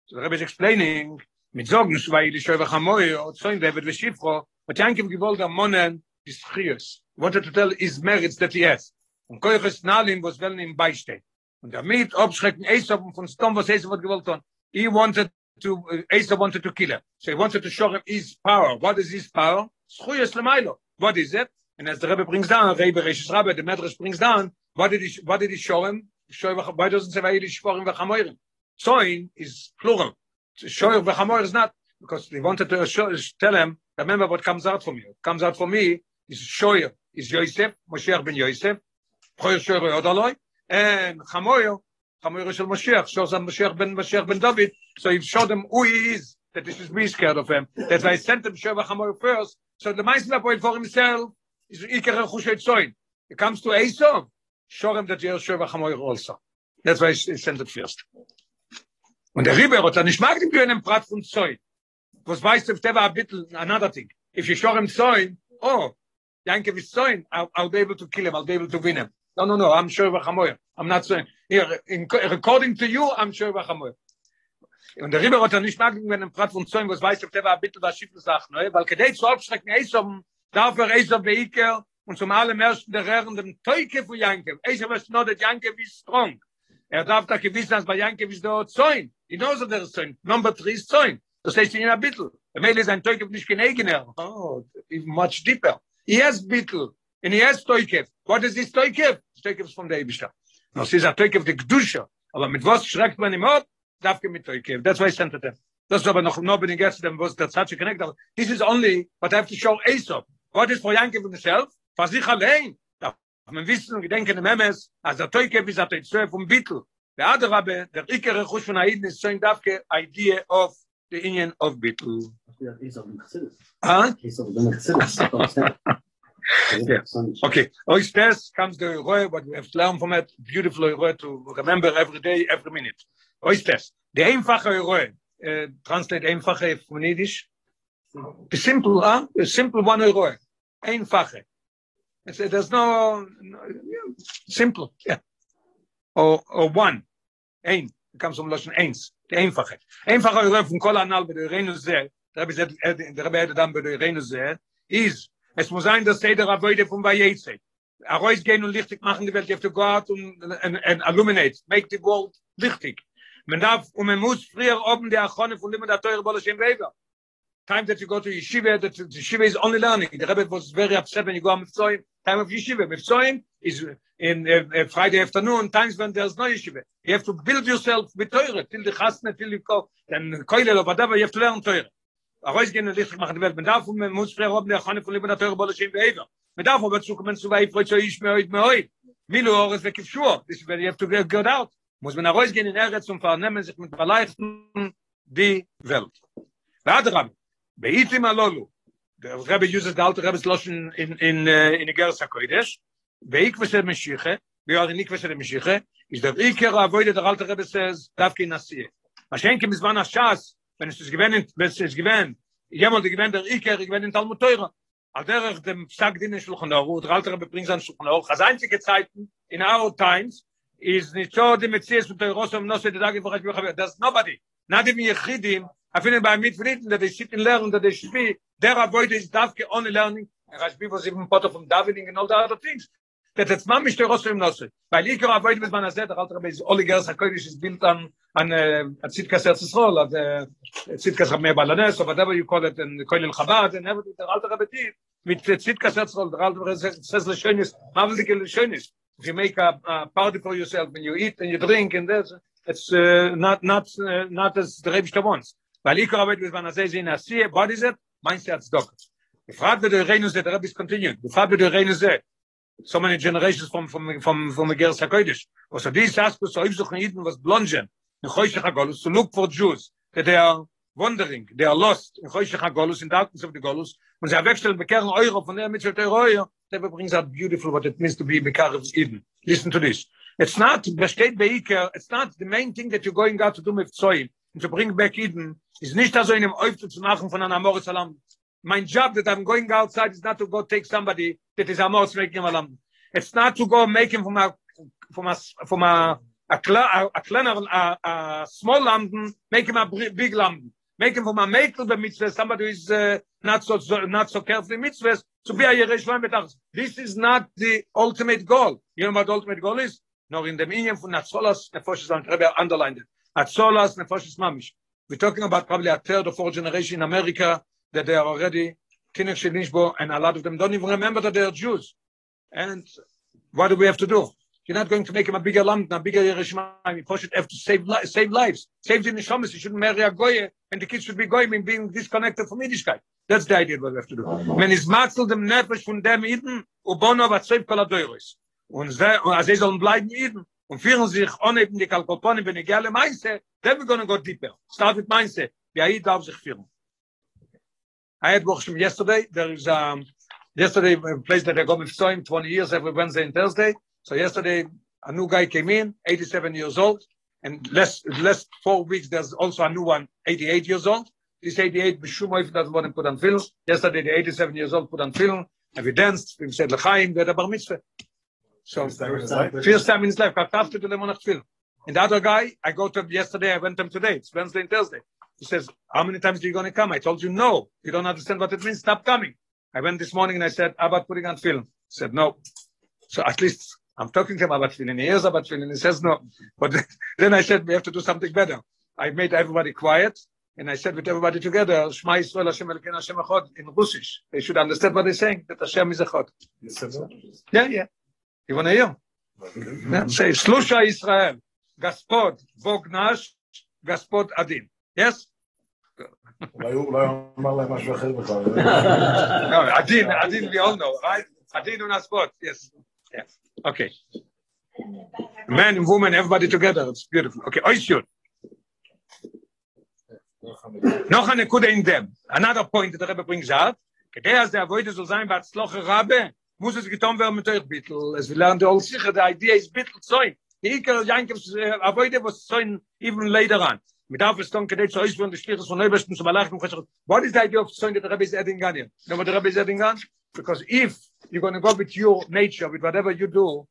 So the Rebbe is explaining mit Sorgen, Vaili Shoy Vachamoyer, Sowing, David Veshifro, but Yankiv gewollt am Monen, is Chius. Wanted to tell his merits that he has. Und Koiches Nalim was well im Beistehen. Und damit abschrecken Esau von Stom, was Esau hat gewollt tun. He wanted to, uh, Esau wanted to kill him. So he wanted to show him his power. What is his power? Schuyas Lemailo. What is it? And as the Rebbe brings down, Rebbe Rishis Rabbe, the Medrash brings down, what did he, what did he show him? Show him, why doesn't say Vayili Shvorim Vachamoirim? Zoin is plural. Shoyer Vachamoir is not. because they wanted to show, tell him, remember what comes out from you. comes out from me is Shoyer, is Yosef, Moshiach ben Yosef, Choyer Shoyer Odaloi, and Chamoyo, Chamoyo shel Moshiach, shows him Moshiach ben Moshiach ben David. So he showed them who he is, that this is me scared of him. That's why I sent him Shoyer Chamoyo first. So the Meisner point for himself is Iker Chushet Zoin. It comes to Esau, show him that you're Shoyer Chamoyo also. That's why I sent it first. Und der Riber hat nicht mag den einem Prat von Zoin. Was weißt du, there were a bit another thing. If you show him Zoin, oh, Yankev is Zoin, I'll, I'll be able to kill him, I'll be able to win him. No, no, no, I'm sure Vachamoyer. I'm not saying, here, in, according to you, I'm sure Vachamoyer. Und der Riber hat nicht mag den einem Prat von Zoin, was weißt du, there were a bit was Schiffle sagt, ne? Weil kedei zu abschrecken, Esom, darf er Esom beiker, und zum allem ersten der Herren dem Teuke von Yankev. Esom was know that Yankev is strong. er darf da gewissen als bei Janke wie dort sein die nose der sein number 3 ist sein das heißt in a bittel. Der mail ist ein teuke nicht genegener. Oh even much deeper. He has bittel. In he has teuke what is this teuke teuke von der ibsta no sie sagt teuke die gdusche aber mit was schreckt man im hot darf ge mit teuke das weiß dann der das aber noch noch bin gestern dem was der satz connect this is only but i have to show ace what is for janke himself was ich allein. Man wissen gedenken im Memes, als der Teuke bis hat er vom Bittel. Der Adrabe, der Iker Rechush von Aiden ist so ein Davke idea of the Indian of Bittel. Ah? Okay, ois test comes the Roy, what we have to learn from it, beautiful Roy to remember every day, every minute. Ois test. The einfache Roy, uh, translate einfache from Yiddish. The simple, huh? The simple one Roy. Einfache. Said, there's no, no simple, yeah. Or, or one, ein, it comes from Lashon eins, die Einfache. Einfache Eure von Kol Anal bei der Reine Zeh, der Rebbe sagt, eh, der Rebbe hätte dann bei der Reine Zeh, ist, es muss sein, dass Seder Avoide von Vayetze. Arois gehen und lichtig machen die Welt, you have to go out and, and, and illuminate, make the world lichtig. Man darf, und man muss früher oben der Achone von Limit der Teure Bolle Weber. time that you go to yeshiva that the yeshiva is only learning the rabbi was very upset when you go on Mitzrayim time of yeshiva Mitzrayim is in uh, uh, Friday afternoon times when there's no yeshiva. You have to build yourself with Torah till the chasna till you go then koile or whatever you have to learn Torah. A roiz gehen und lichtig machen die Welt. Man darf und man muss frei oben der Chane von Lieben der Torah Bolashim Be'ever man darf aber zu kommen zu so ich mir heute mir heute milu ores vekifshua this is where you have to get, get out muss man a roiz gehen in Eretz und vernehmen sich mit verleichten die Welt. Vadrab, Beitim alolu. der Rebbe uses der alte Rebbe loschen in in uh, in äh, der Gersa Koides. Weik was der Mischiche, wir haben nicht was er der Mischiche, Iker avoid er der alte Rebbe says darf kein nasie. Was schenke mis wann schas, wenn es gewinnen, wenn es gewinnen. Ja mal gewinnen der Iker in Talmud Torah. Al derch dem Sag din shul khnaru, der alte Rebbe bringt an shul khnaru, has einzige Zeiten in our times is nicht so dem Mezies mit der Rosom Nosse, der Dagi, vorach ich mich habe, das nobody, nadim yechidim, I feel by mid frieden that they sit and learn that they should be there avoid is davke only learning. and as people even part of David and all the other things. That it's man mich der rost im nosse weil ich avoid mit meiner sehr alter bei Oliger Sakovic ist built on an a zitka serts roll at zitka me balanes or whatever you call it in koil chabad and everything der alter rabbi mit zitka serts roll der alter says the schönes mavlik schönes if you make a, a party for yourself when you eat and you drink and that's it's uh, not not uh, not as the rebster wants weil ich arbeite mit meiner sehr sehen sie what is it? Mein herz doch gefragt wird der renus der rabbis continue gefragt wird der renus so many generations from from from from the girls hakoidish was so this ask so if so khiden was blongen in khoish khagolus to look for jews that they are wondering they are lost in khoish khagolus in darkness of the golus und sie wechseln bekehren euro von der mittel der reue that brings out beautiful what it means to be bekar of eden. Listen to this. It's not state baker it's not the main thing that you're going out to do with soil to bring back eden is nicht so in dem Eufel zu machen von einer Moritz Alam. My job that I'm going outside is not to go take somebody that is a Moritz making Alam. It's not to go make him from a from a from a a a, a, a, a small London, make him a big London. Make him from a makel the mitzvah, somebody who is uh, not so, not so careful in mitzvahs, to be a Yeresh Betach. This is not the ultimate goal. You know what the ultimate goal is? Nor in the meaning from Natzolas, Nefoshes, and Rebbe underlined it. Natzolas, Nefoshes Mamish. We're talking about probably a third or fourth generation in America that they are already Kinech Shinishbo, and a lot of them don't even remember that they are Jews. And what do we have to do? You're not going to make him a bigger lamb, a bigger Yerushalayim. You should have to save, li save lives. Save the neshamas. You shouldn't marry a goye, and the kids should be going and being disconnected from Yiddishkeit. That's the idea what we have to do. When is matzel dem nefesh von dem Iden, ubono va tzev kol adoyres. Und ze, und as sollen bleiben Iden, und führen sich ohne die Kalkoponen, wenn ich gerne meinse, then we're going to go deeper. Start with meinse. Wie Aid darf sich führen. I had worked yesterday. There is um, yesterday a place that I go with Soim 20 years every Wednesday and Thursday. So yesterday a new guy came in, 87 years old, and less less four weeks there's also a new one, 88 years old. This 88 Bishum doesn't want to put on tefillin. Yesterday the 87 years old put on tefillin, and we danced. We said L'chaim, we had a bar mitzvah. So first time in his life, after the Lemonach tefillin. And the other guy, I go to him yesterday, I went to him today. It's Wednesday and Thursday. He says, how many times are you going to come? I told you no. You don't understand what it means. Stop coming. I went this morning and I said, how about putting on tefillin? He said, no. So at least I'm talking to him about tefillin. He hears about tefillin and he says no. But then I said, we have to do something better. I made everybody quiet and I said with everybody together, Shema Yisrael Hashem Elokeinu Hashem Echad in Russisch. They should understand what they're saying, that Hashem is Echad. Yeah, yeah. You want to hear? Yeah. Say, Slusha Yisrael, Gaspod, Bog Nash, Gaspod Adin. Yes? אולי הוא אמר להם משהו אחר בכלל. No, Adin, Adin we all know, right? Adin on spot, yes. Yes. Okay. Man and woman, everybody together, it's beautiful. Okay, Oishut. noch eine Kude in dem. Another point that the Rebbe brings out, כדי אז der Avoide soll sein, בהצלוח הרבה, muss es getan werden mit euch Bittel. Es will lernen, die all sicher, the idea is Bittel zoin. Die Iker Jankevs Avoide was zoin even later on. Mit darf es dann kdet zois von der Stichs von Neubesten zum Lachen und what is the idea of the adding on here? You know what the Rebbe is adding on? Because if you're going to go with your nature, with whatever you do,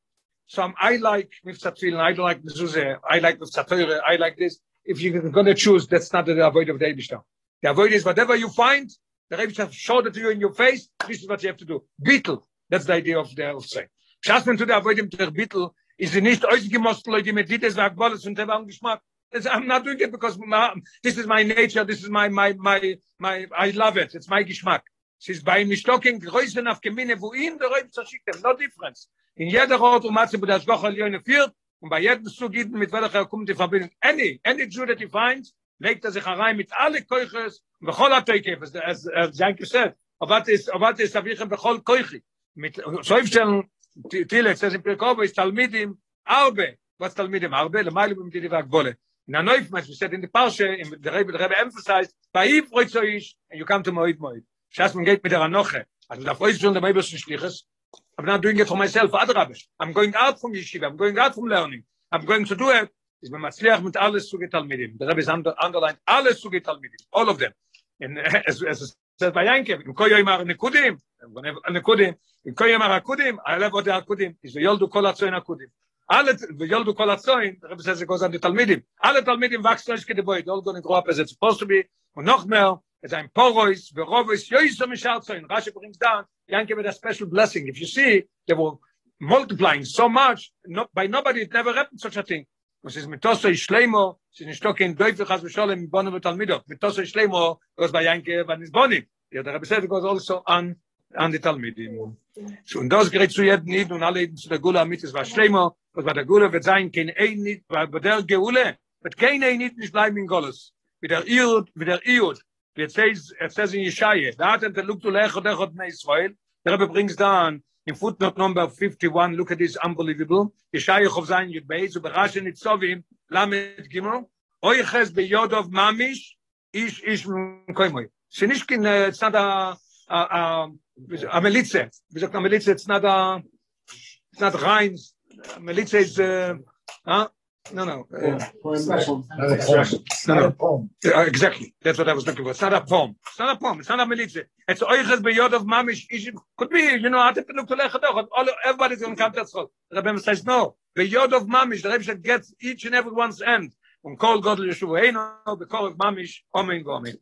some I like with Satzil, I like Mezuzah, I like with Satzil, I like this, if you're going to choose, that's not the avoid of the Eibishter. The avoid is whatever you find, the Eibishter showed it to you in your face, this is what you have to do. Beetle, that's the idea of the of saying. Schaß to the avoid him to beetle, is the nicht ausgemost Leute mit Dittes und Agbolis und Teva Geschmack. I'm not doing it because my, this is my nature, this is my, my, my, my, I love it, it's my Geschmack. Es ist bei ihm nicht talking, größer auf Gemine, wo ihn der Eibishter schickt, no difference. In jeder Ort, um Matze, wo das Gochel Jöne führt, und bei jedem Zugid mit welcher er kommt die Verbindung any any Jew that he finds legt er sich herein mit alle Keuches und bechol Ateike as as Jank said aber ist aber ist habe ich mit so ich stellen Tile says in Pekov ist Talmidim Arbe was Talmidim Arbe le mal mit die Vagbole na neuf was said in the Parsha in the Rebbe the Rebbe emphasized bei ihm freut so ich and you come to Moed Moed schas man geht mit der Anoche also da freut schon der Meibers Schliches I'm not doing it for myself, other rubbish. I'm going out from yeshiva, I'm going out from learning. I'm going to do it. Is beim Matzliach mit alles zu getalmidim. Der Rebbe ist underlined, alles zu getalmidim. All of them. And as, as nekudim, uh, nekudim, in koyo imar akudim, I love what the akudim, is v'yoldu kol atzoin akudim. Alle, v'yoldu kol atzoin, the Rebbe says it goes on the talmidim. Alle talmidim wachsen euch gedeboid, all going to grow up as it's supposed to be. Und es ein porois, isharzoin. Rashi brings down, with a special blessing. If you see, they were multiplying so much, by nobody, it never happened such a thing. was is mit so schlemo sin stock in deutsch has wir im bonn mit talmidok mit so schlemo was bei yanke van is bonn ja der rabbe selber goes also an an die talmidim so und das gerät zu jet nit und alle zu der gula mit es war shleimo was war der gula wird sein kein ein nit war bei der geule mit kein ein nit nicht bleiben in Golos. mit der ihr mit der ihr wird says it says in yeshaya da hat er lukt lecher der gott israel. Der rabbe bringt dann in footnote number 51 look at this unbelievable. Yeshaya chov zayin yud beis lamed gimel oy ches be yod of mamish ish ish koimoy shenishkin it's not a a a melitze. We say a it's not a it's not reins. Melitze is uh, huh no, no. Uh, or. Not expression. No, no. Poem. Uh, exactly. That's what I was looking for. It's not a poem. It's not a poem. It's not a militza. It's oiches beyod of mamish. Could be, you know, hate penuk to lechadoch. Everybody's going to come to the The Rebbe says, no. Beyod of mamish. The Rebbe gets each and everyone's end. On kol god le shuv heino, bekol of mamish, omen gomen.